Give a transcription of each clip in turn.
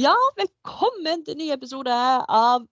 Ja, velkommen til en ny episode av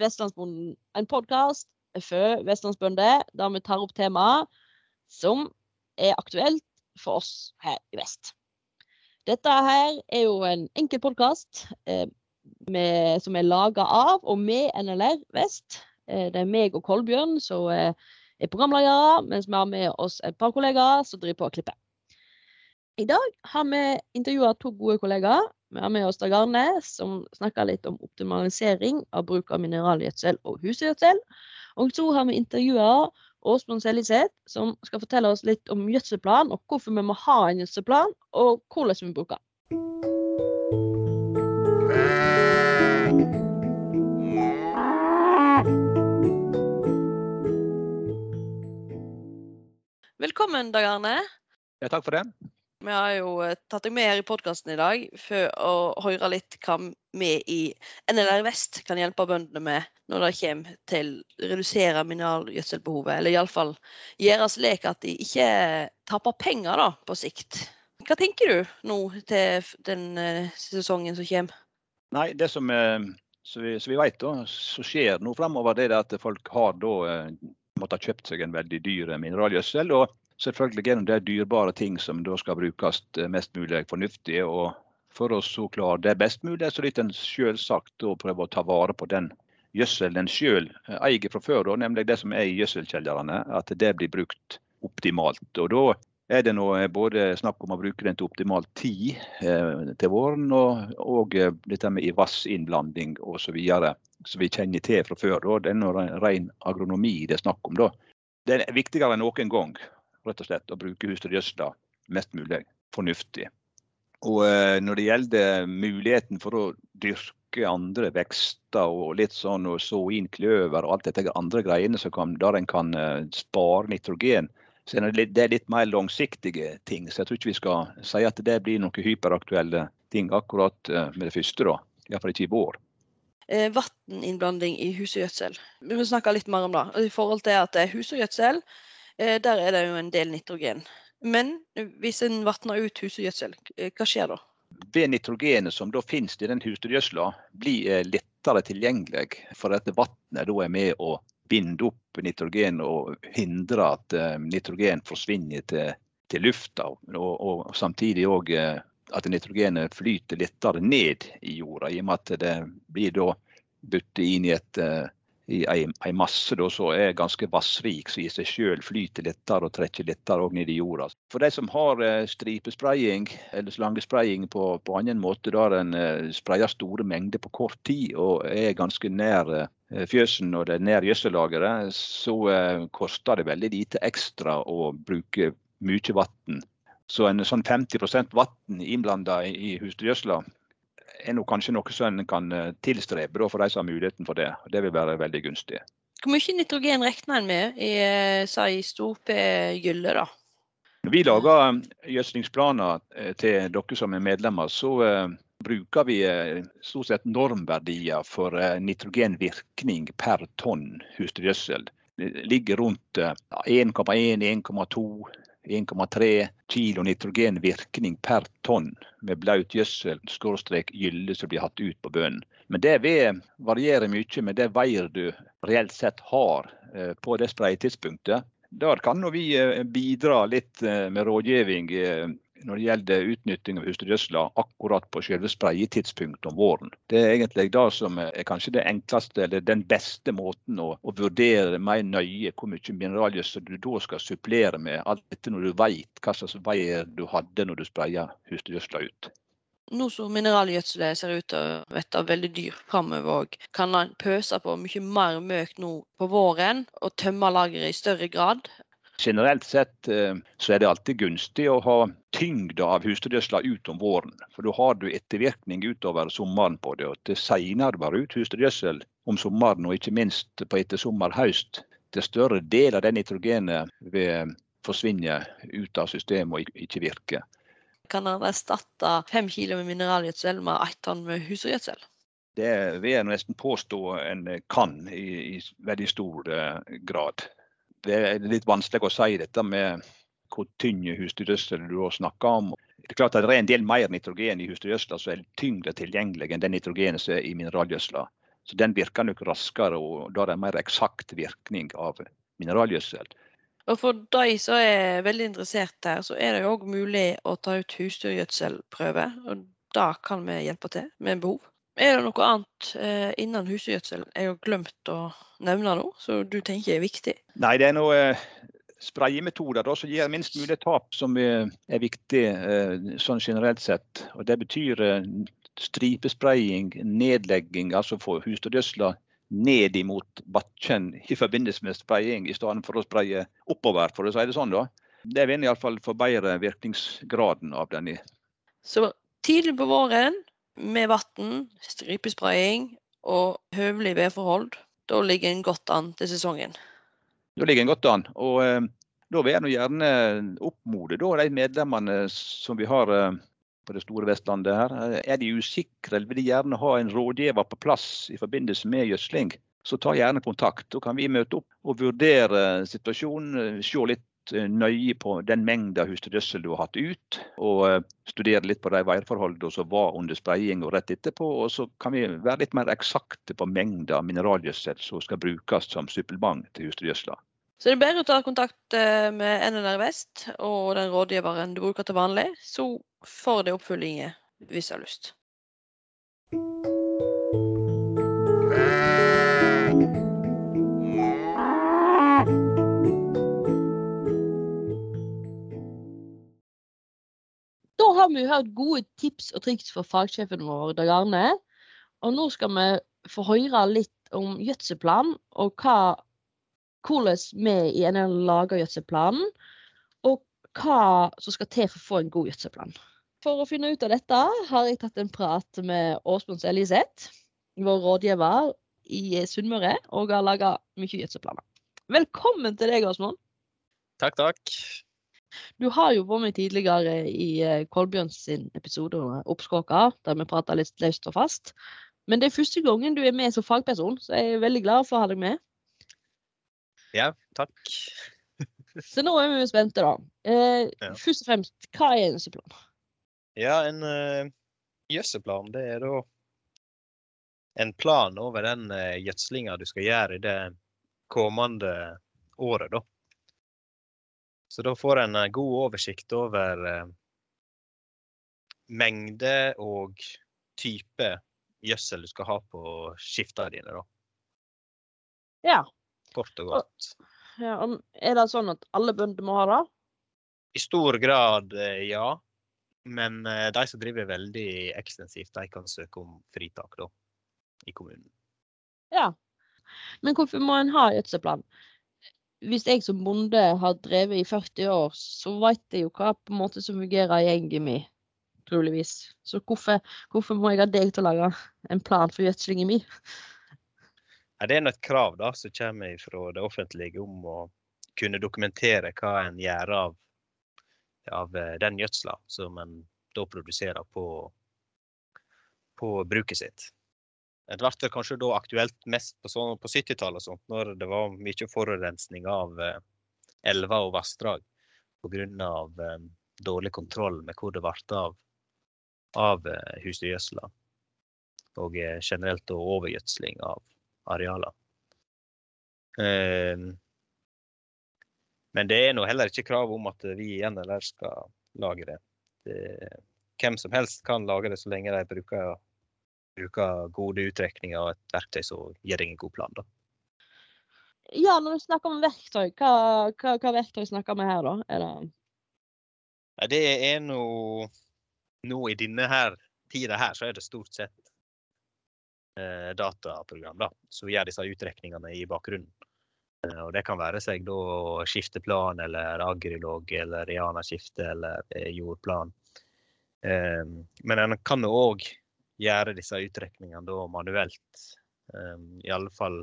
Vestlandsbonden. En podkast for vestlandsbønder der vi tar opp temaer som er aktuelt for oss her i vest. Dette her er jo en enkel podkast eh, som er laga av og med NLR Vest. Eh, det er meg og Kolbjørn som eh, er programledere, mens vi har med oss et par kollegaer som driver på å klippe. I dag har vi intervjua to gode kollegaer. Vi har med oss Dag Arne, som snakker litt om optimalisering av bruk av mineralgjødsel og husgjødsel. Og så har vi intervjua Åsmund Seljeseth, som skal fortelle oss litt om gjødselplan, og hvorfor vi må ha en gjødselplan, og hvordan vi bruker den. Velkommen, Dag Arne. Ja, takk for det. Vi har jo eh, tatt deg med her i podkasten i dag for å høre litt hva vi i NLR Vest kan hjelpe bøndene med når det kommer til å redusere mineralgjødselbehovet. Eller iallfall gjøre slik at de ikke taper penger da, på sikt. Hva tenker du nå til den uh, sesongen som kommer? Nei, Det som, uh, som vi, som vi vet da, så skjer nå framover, det er at folk har da måttet ha kjøpt seg en veldig dyr mineralgjødsel. og selvfølgelig gjennom de dyrebare ting som da skal brukes eh, mest mulig fornuftig. og For å så klare det best mulig, så litt en selvsagt å prøve å ta vare på den gjødselen en sjøl eh, eier fra før, nemlig det som er i gjødselkjellerne. At det blir brukt optimalt. Og da er det nå både snakk om å bruke den til optimal tid eh, til våren, og, og eh, dette med vassinnblanding osv. Som vi kjenner til fra før. Da. Det er nå ren agronomi det er snakk om. da. Det er viktigere enn noen gang rett og slett å bruke husdyrgjødsla mest mulig fornuftig. Og eh, når det gjelder muligheten for å dyrke andre vekster og litt sånn og så inn kløver og alt dette andre greiene som kan, der en kan eh, spare nitrogen, så er det, litt, er mer langsiktige ting. Så jeg tror ikke vi skal si at det blir noen hyperaktuelle ting akkurat eh, med det første. da. Iallfall ikke i vår. Eh, Vanninnblanding i husdyrgjødsel. Vi må snakke litt mer om det. I forhold til at husdyrgjødsel Eh, der er det jo en del nitrogen. Men hvis en vatner ut husdyrgjødsel, eh, hva skjer da? Det nitrogenet som da finnes i den husdyrgjødsla, blir eh, lettere tilgjengelig. For at vannet da er med å binde opp nitrogen og hindre at nitrogen forsvinner til, til lufta. Og, og samtidig òg at nitrogenet flyter lettere ned i jorda, i og med at det blir da byttet inn i et i ei, masse da, som er ganske vassrik, som i seg sjøl flyter lettere og trekker lettere ned i jorda. For de som har eh, stripespraying eller slangespraying på, på annen måte, der en eh, sprayer store mengder på kort tid og er ganske nær eh, fjøsen og det er nær gjødsellageret, så koster det veldig lite ekstra å bruke mye vann. Så en sånn 50% vann innblanda i husdyrgjødsla er nok kanskje noe som en kan eh, tilstrebe for de som har muligheten for det. Det vil være veldig gunstig. Hvor mye nitrogen regner en med i, eh, i storpe-gylle? da? Når vi lager eh, gjødslingsplaner til dere som er medlemmer, så bruker vi stort sett normverdier for nitrogenvirkning per tonn husdyrgjødsel. Det ligger rundt 1,1-1,2 1,3 kg nitrogenvirkning per tonn med blaut gjødsel gylle som blir hatt ut på bønnen. Men det vil variere mye med det veier du reelt sett har eh, på det spredetidspunktet. Der kan vi eh, bidra litt eh, med rådgivning når det gjelder utnytting av husdyrgjødsla akkurat på selve spredetidspunktet om våren. Det er egentlig det som er kanskje det enkleste eller den beste måten å, å vurdere mer nøye hvor mye mineralgjødsel du da skal supplere med, alt etter når du vet hva slags veier du hadde når du sprayet husdyrgjødsla ut. Nå som mineralgjødselet ser ut til å bli veldig dyr framover kan man pøse på mye mer møk nå på våren og tømme lageret i større grad Generelt sett eh, så er det alltid gunstig å ha tyngda av husdyrgjødsla ut om våren. For da har du ettervirkning utover sommeren på det. og Til seinere bare ut husdyrgjødsel om sommeren, og ikke minst på ettersommer-høst, til større del av det nitrogenet vil forsvinne ut av systemet og ikke virke. Kan man erstatte fem kilo med mineralgjødsel med ett tonn med husdyrgjødsel? Det vil jeg nesten påstå en kan i, i veldig stor uh, grad det er litt vanskelig å si dette med hvor tynn husdyrgjødsel du snakker om. Det er klart at det er en del mer nitrogen i husdyrgjødsel som er tyngre tilgjengelig enn den nitrogenet som er i mineralgjødsla. Så den virker nok raskere, og da er det en mer eksakt virkning av mineralgjødsel. Og for de som er veldig interessert her, så er det jo òg mulig å ta ut husdyrgjødselprøve. Og da kan vi hjelpe til med behov. Er det noe annet eh, innen husdyrgjødsel jeg har glemt å nevne nå, som du tenker er viktig? Nei, det er noe eh, sprayemetoder da, som gir minst mulig tap, som er, er viktig eh, sånn generelt sett. Og Det betyr eh, stripespraying, nedlegging, altså få husdyrgjødsla ned imot bakken i forbindelse med spraying, i stedet for å spraye oppover, for å si det sånn. da. Det vil iallfall forbedre virkningsgraden av den. Så tidlig på våren med vann, stripespraying og høvelig vedforhold, da ligger en godt an til sesongen. Da ligger en godt an. og eh, Da vil jeg gjerne oppmode da, de medlemmene som vi har eh, på det store Vestlandet her. Er de usikre eller vil de gjerne ha en rådgiver på plass i forbindelse med gjødsling, så ta gjerne kontakt. Da kan vi møte opp og vurdere situasjonen. Se litt eh, nøye på den mengda husdyrgjødsel du har hatt ut, og eh, studere litt på de værforholdene som var under spraying og rett etterpå. Og så kan vi være litt mer eksakte på mengda mineralgjødsel som skal brukes som supplement til husdyrgjødsla. Så det er bedre å ta kontakt eh, med NNR Vest og den rådgiveren du bruker til vanlig, så får du oppfølginger hvis du har lyst. Har vi hørt gode tips og triks fra fagsjefen vår, Dag Arne. Og nå skal vi få høre litt om gjødselplan og hva hvordan vi i NL lager gjødselplanen, og hva som skal til for å få en god gjødselplan. For å finne ut av dette har jeg tatt en prat med Åsmund Eliseth, vår rådgiver i Sunnmøre, og har laga mye gjødselplaner. Velkommen til deg, Åsmund. Takk, takk. Du har jo vært med tidligere i eh, Kolbjørns sin episode Oppskåka, der vi prata litt løst og fast. Men det er første gangen du er med som fagperson, så jeg er veldig glad for å ha deg med. Ja, takk. Så nå er vi spente, da. Eh, Ja. Først og fremst, hva er en gjødselplan? Ja, en uh, det er da en plan over den uh, gjødslinga du skal gjøre i det kommende året, da. Så da får en uh, god oversikt over uh, mengde og type gjødsel du skal ha på skiftene dine, da. Ja. Kort og godt. ja. Er det sånn at alle bønder må ha det? I stor grad eh, ja. Men eh, de som driver veldig ekstensivt, de kan søke om fritak da, i kommunen. Ja. Men hvorfor må en ha gjødselplan? Hvis jeg som bonde har drevet i 40 år, så vet jeg jo hva på en måte som fungerer i gjengen min, troligvis. Så hvorfor, hvorfor må jeg ha deg til å lage en plan for gjødslingen min? Ja, det er et krav da, som kommer fra det offentlige om å kunne dokumentere hva en gjør av, av eh, den gjødsla som en da produserer på, på bruket sitt. Det ble kanskje da aktuelt mest på, sånn, på 70-tallet, når det var mye forurensning av eh, elver og vassdrag pga. Eh, dårlig kontroll med hvor det ble av, av eh, husdyrgjødsla. Og eh, generelt da overgjødsling av arealer. Eh, men det er nå heller ikke krav om at vi i NLR skal lage det. det. Hvem som helst kan lage det så lenge de bruker, bruker gode utrekninger og et verktøy som gir deg en god plan. Da. Ja, når du snakker om verktøy, hva, hva, hva verktøy snakker vi her, da? Er det Det er nå Nå i denne her tida her, så er det stort sett eh, dataprogram da, som gjør disse utrekningene i bakgrunnen. Eh, og det kan være seg da skifteplan eller agrilog eller Riana-skifte eller eh, jordplan. Eh, men en kan òg gjøre disse utrekningene da manuelt. Um, I alle fall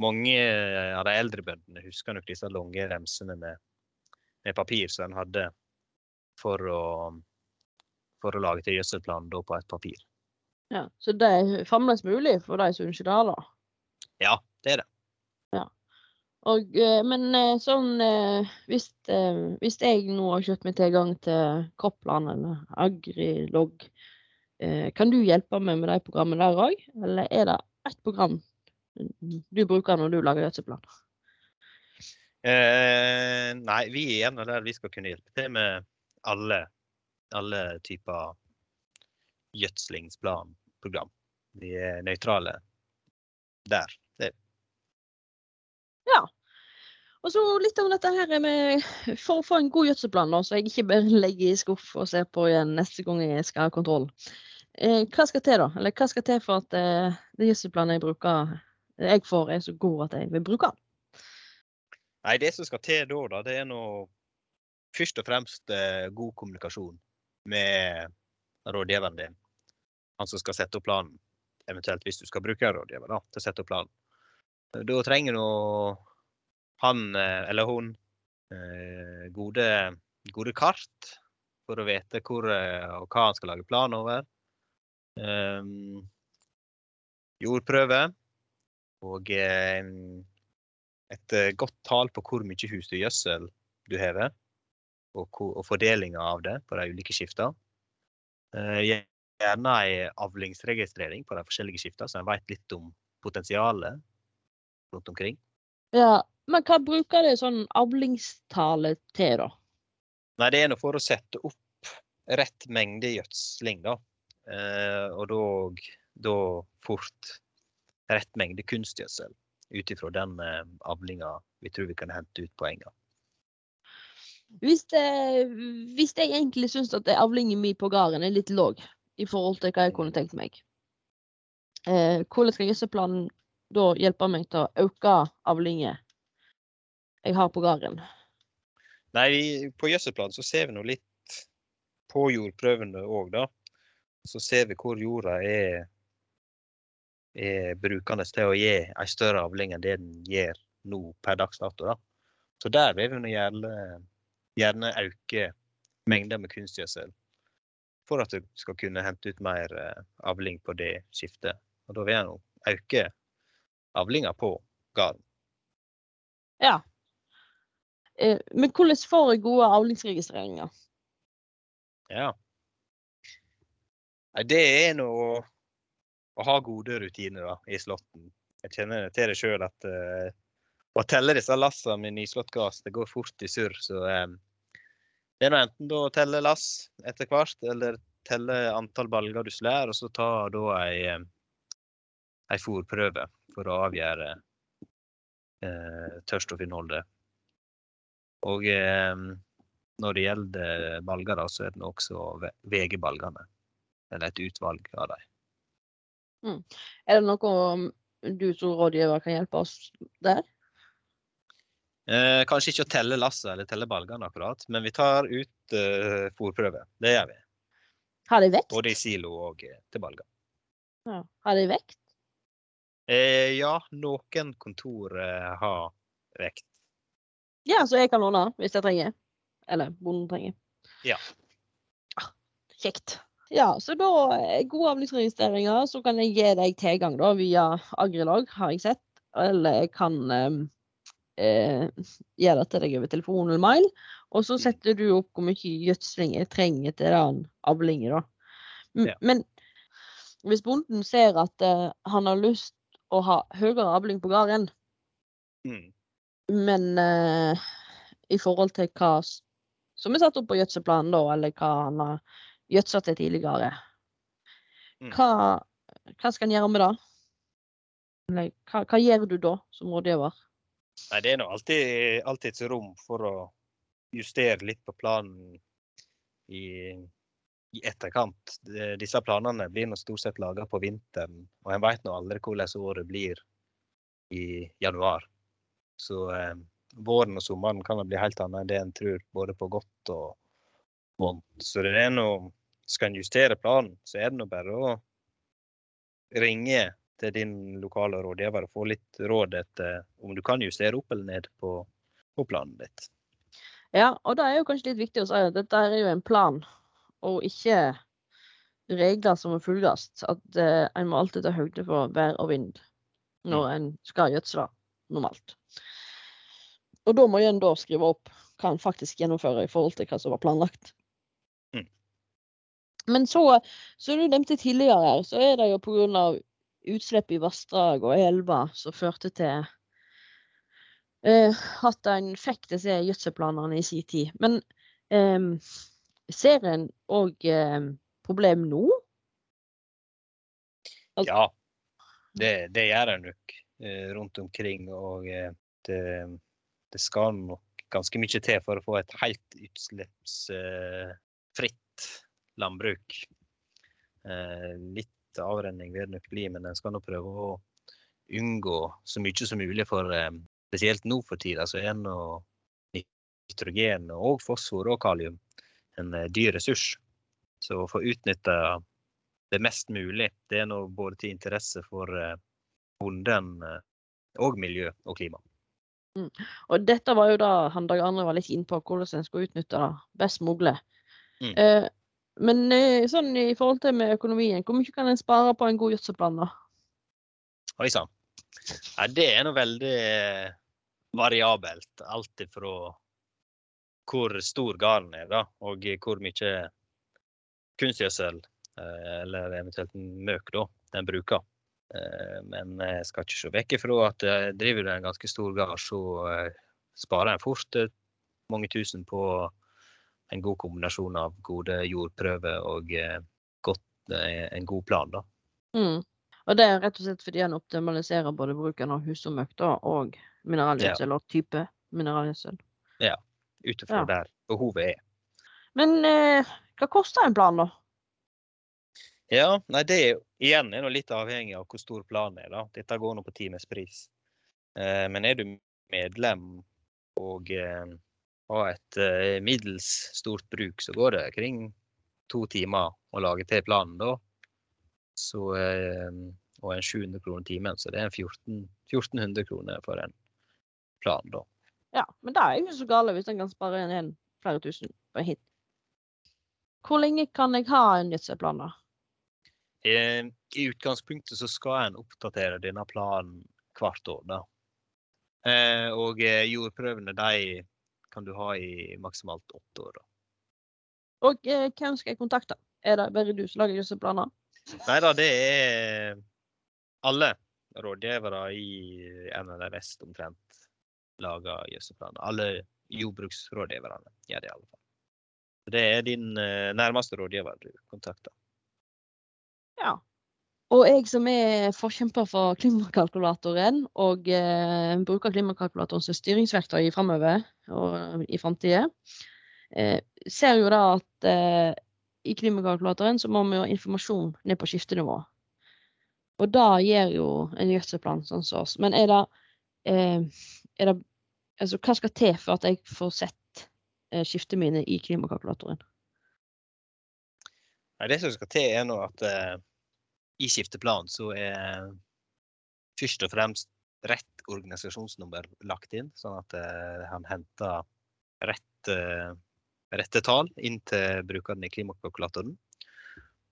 mange av de eldre bøndene husker nok disse lange remsene med, med papir som en hadde for å, for å lage til gjødselplan da på et papir. Ja, Så det er fremdeles mulig for de som ønsker det, da? Ja, det er det. Og, eh, men eh, sånn eh, hvis, hvis jeg nå har kjøpt meg tilgang til Koppland eller Agrilog, kan du hjelpe meg med de programmene der òg? Eller er det ett program du bruker når du lager gjødselplan? Eh, nei, vi er gjerne der vi skal kunne hjelpe til med alle, alle typer gjødslingsplanprogram. Vi er nøytrale der. Det, Ja. Og så litt om dette her med For å få en god gjødselplan, da, så jeg ikke bare legger i skuff og ser på igjen neste gang jeg skal ha kontroll. Eh, hva skal til, da? Eller hva skal til for at eh, det gjødselplanet jeg bruker, jeg får, er så god at jeg vil bruke den? nei, det som skal til da, da, det er nå først og fremst eh, god kommunikasjon med rådgiveren din. Han som skal sette opp planen. Eventuelt hvis du skal bruke en rådgiver da, til å sette opp planen. Da trenger nå han eh, eller hun eh, gode, gode kart for å vite hvor eh, og hva han skal lage plan over. Um, jordprøve og eh, et eh, godt tall på hvor mye husdyrgjødsel du har, og, og fordelinga av det på de ulike skiftene. Eh, Gjerne ei avlingsregistrering på de forskjellige skiftene, så en vet litt om potensialet rundt omkring. Ja, men hva bruker det sånn avlingstale til, da? Nei, det er nå for å sette opp rett mengde gjødsling, da. Eh, og da, da fort rett mengde kunstgjødsel ut ifra den eh, avlinga vi tror vi kan hente ut på enga. Hvis, hvis jeg egentlig syns at avlingen min på gården er litt låg i forhold til hva jeg kunne tenkt meg, eh, hvordan skal gjødselplanen da hjelpe meg til å øke avlingen jeg har på gården? Nei, på gjødselplanen så ser vi nå litt på jordprøvene òg, da. Så ser vi hvor jorda er, er brukende til å gi en større avling enn det den gjør nå per dags dato. da. Så der vil vi gjerne, gjerne øke mengder med kunstgjødsel. For at du skal kunne hente ut mer eh, avling på det skiftet. Og da vil jeg nå øke avlinga på gården. Ja. Eh, men hvordan får jeg gode avlingsregistreringer? Ja. Nei, det er nå å, å ha gode rutiner da, i slåtten. Jeg kjenner til det sjøl at uh, å telle disse lassene med nyslått gass, det går fort i surr. Så um, det er nå enten å telle lass etter hvert, eller telle antall balger du slår, og så ta da ei, eh, ei fôrprøve for å avgjøre eh, tørrstoffinnholdet. Og eh, når det gjelder balger, da, så er det også ve- vegebalgene. Eller et utvalg av dem. Er det noe du som rådgiver kan hjelpe oss der? Eh, kanskje ikke å telle lasset eller telle balgene akkurat, men vi tar ut eh, fôrprøve. Det gjør vi. Har de vekt? Både i silo og eh, til balger. Ja. Har de vekt? Eh, ja, noen kontor eh, har vekt. Ja, så jeg kan låne hvis jeg trenger. Eller bonden trenger. Ja. Ah, Kjekt. Ja, så da eh, gode avlysregistreringer, så kan jeg gi deg tilgang da via Agrilag, har jeg sett. Eller jeg kan eh, eh, gjøre det til deg over telefon eller mail. Og så setter du opp hvor mye gjødsling jeg trenger til den avlingen, da. M- Ja. Men hvis bonden ser at eh, han har lyst å ha høyere avling på gården, Mm. men eh, i forhold til hva som er satt opp på gjødselplanen, da, eller hva han har gjødsla til tidligere, Mm. hva, hva skal han gjøre med det? Hva, hva gjør du da, som rådgiver? Nei, det er nå alltid, alltid et rom for å justere litt på planen i, i etterkant. De- Disse planene blir nå stort sett laga på vinteren, og en vet nå aldri hvordan året blir i januar. Så eh, våren og sommeren kan bli helt annet enn det en tror, både på godt og vondt. Så det er noe, skal en justere planen, så er det nå bare å ringe til din lokale rådgiver og få litt råd etter om du kan justere opp eller ned på, på planen ditt. Ja, og det er jo kanskje litt viktig å si at dette er jo en plan, og ikke regler som må følges. At eh, en må alltid ta høyde for vær og vind når en skal gjødsle normalt. Og da må en da skrive opp hva en faktisk gjennomfører i forhold til hva som var planlagt. Men så, som du nevnte tidligere, så er det jo pga. utslipp i vassdrag og elver som førte til eh, at en fikk disse gjødselplanene i sin tid. Men eh, ser en òg eh, problem nå? Al- Ja, det, det gjør en nok eh, rundt omkring. Og eh, det, det skal nok ganske mye til for å få et helt utslippsfritt landbruk. Eh, litt avrenning vil det nok bli, men en skal nå prøve å unngå så mye som mulig. For eh, spesielt nå for tida så er nå nitrogen og fosfor og kalium en eh, dyr ressurs. Så å få utnytta det mest mulig, det er nå både til interesse for bonden og miljø og klima. Og dette var jo da han Dag Arne var litt inne på, hvordan en skulle utnytte det best mulig. Mm. Eh, men eh, sånn i forhold til med økonomien, hvor mye kan en spare på en god gjødselplan? Oi sann. Ja, det er nå veldig eh, variabelt. Alt ifra hvor stor gården er, da, og hvor mye kunstgjødsel eh, eller eventuelt møk da, den bruker. Men jeg skal ikke se vekk ifra at driver du en ganske stor gard, så sparer en fort mange tusen på en god kombinasjon av gode jordprøver og eh, godt, eh, en god plan. da. Mm. Og det er rett og slett fordi han optimaliserer både bruken av husdyrmøkk da, og mineralgjødsel og type mineralgjødsel. Ut ifra Ja. der behovet er. Men eh, hva koster en plan, da? Ja, nei, det er igjen er litt avhengig av hvor stor planen er. da. Dette går nå på timespris. Eh, men er du medlem og eh, har et eh, middels stort bruk, så går det kring to timer å lage til planen da. Så, eh, og en 700 kroner timen, så det er en 14, 1400 kroner for en plan da. Ja, men det er jo ikke så gale hvis en kan spare en, flere tusen på en hit. Hvor lenge kan jeg ha en gjødselplan, da? Eh, I utgangspunktet så skal en oppdatere denne planen hvert år. da. Eh, og jordprøvene de kan du ha i maksimalt åtte år. da. Og eh, hvem skal jeg kontakte? Er det bare du som lager gjødselplaner? Nei da, det er alle rådgivere i NLR Vest omtrent lager gjødselplaner. Alle jordbruksrådgiverne gjør det i alle fall. Det er din eh, nærmeste rådgiver du kontakter. Ja. Og jeg som er forkjemper for klimakalkulatoren, og eh, bruker klimakalkulatoren som styringsverktøy framover og i framtida, eh, ser jo da at eh, i klimakalkulatoren så må vi ha informasjon ned på skiftenivå. Og da gir jo en gjødselplan sånn som oss. Men er det, eh, er det Altså, hva skal til for at jeg får sett eh, skiftene mine i klimakalkulatoren? Nei, det som skal til, er nå at eh, i skifteplanen så er først og fremst rett organisasjonsnummer lagt inn, sånn at eh, han henter rett, eh, rette tall inn til brukeren i klimakalkulatoren.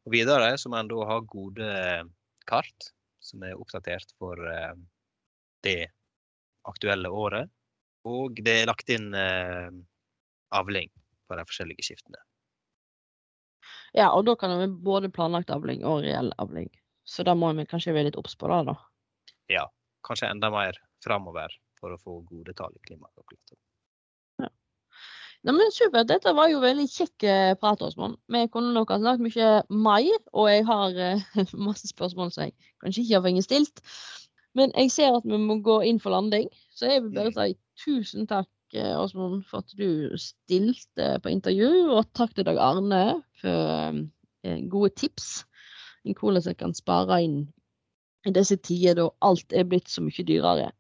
Og videre så må en da ha gode kart som er oppdatert for eh, det aktuelle året. Og det er lagt inn avling på de forskjellige skiftene. Ja, og da kan det være både planlagt avling og reell avling. Så da må vi kanskje være litt obs på det, da. ja, kanskje enda mer framover for å få gode tall i klimakalkulatoren. Ja, men Supert. Dette var jo veldig kjekk eh, prat, Åsmund. Vi kunne nok ha snakket mye mer, og jeg har eh, masse spørsmål som jeg kanskje ikke har fått stilt. Men jeg ser at vi må gå inn for landing, så jeg vil bare si tusen takk, eh, Åsmund, for at du stilte på intervju, og takk til Dag Arne for gode tips hvordan jeg kan spare inn i disse tider da alt er blitt så mye dyrere.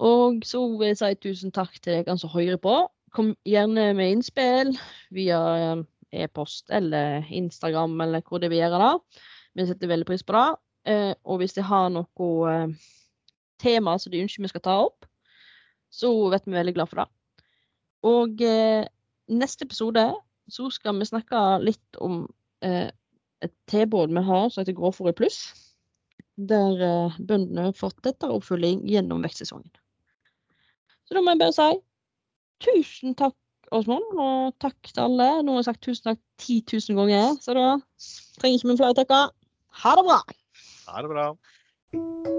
Og så vil jeg si tusen takk til dere som hører på. Kom gjerne med innspill via eh, e-post eller Instagram eller hvor det vil gjøre det. Vi setter veldig pris på det. Eh, og hvis de har noe eh, tema som de ønsker vi skal ta opp, så vet vi veldig glad for det. Og neste episode så skal vi snakke litt om tilbud vi har som heter Gråfòr i pluss. Der eh, bøndene har fått tettere oppfølging gjennom vekstsesongen. Så da må jeg bare si tusen takk, Åsmund, og takk til alle. Nå har jeg sagt tusen takk 10 000 ganger, så da trenger ikke vi flere takker. Ha det bra! Ha det bra.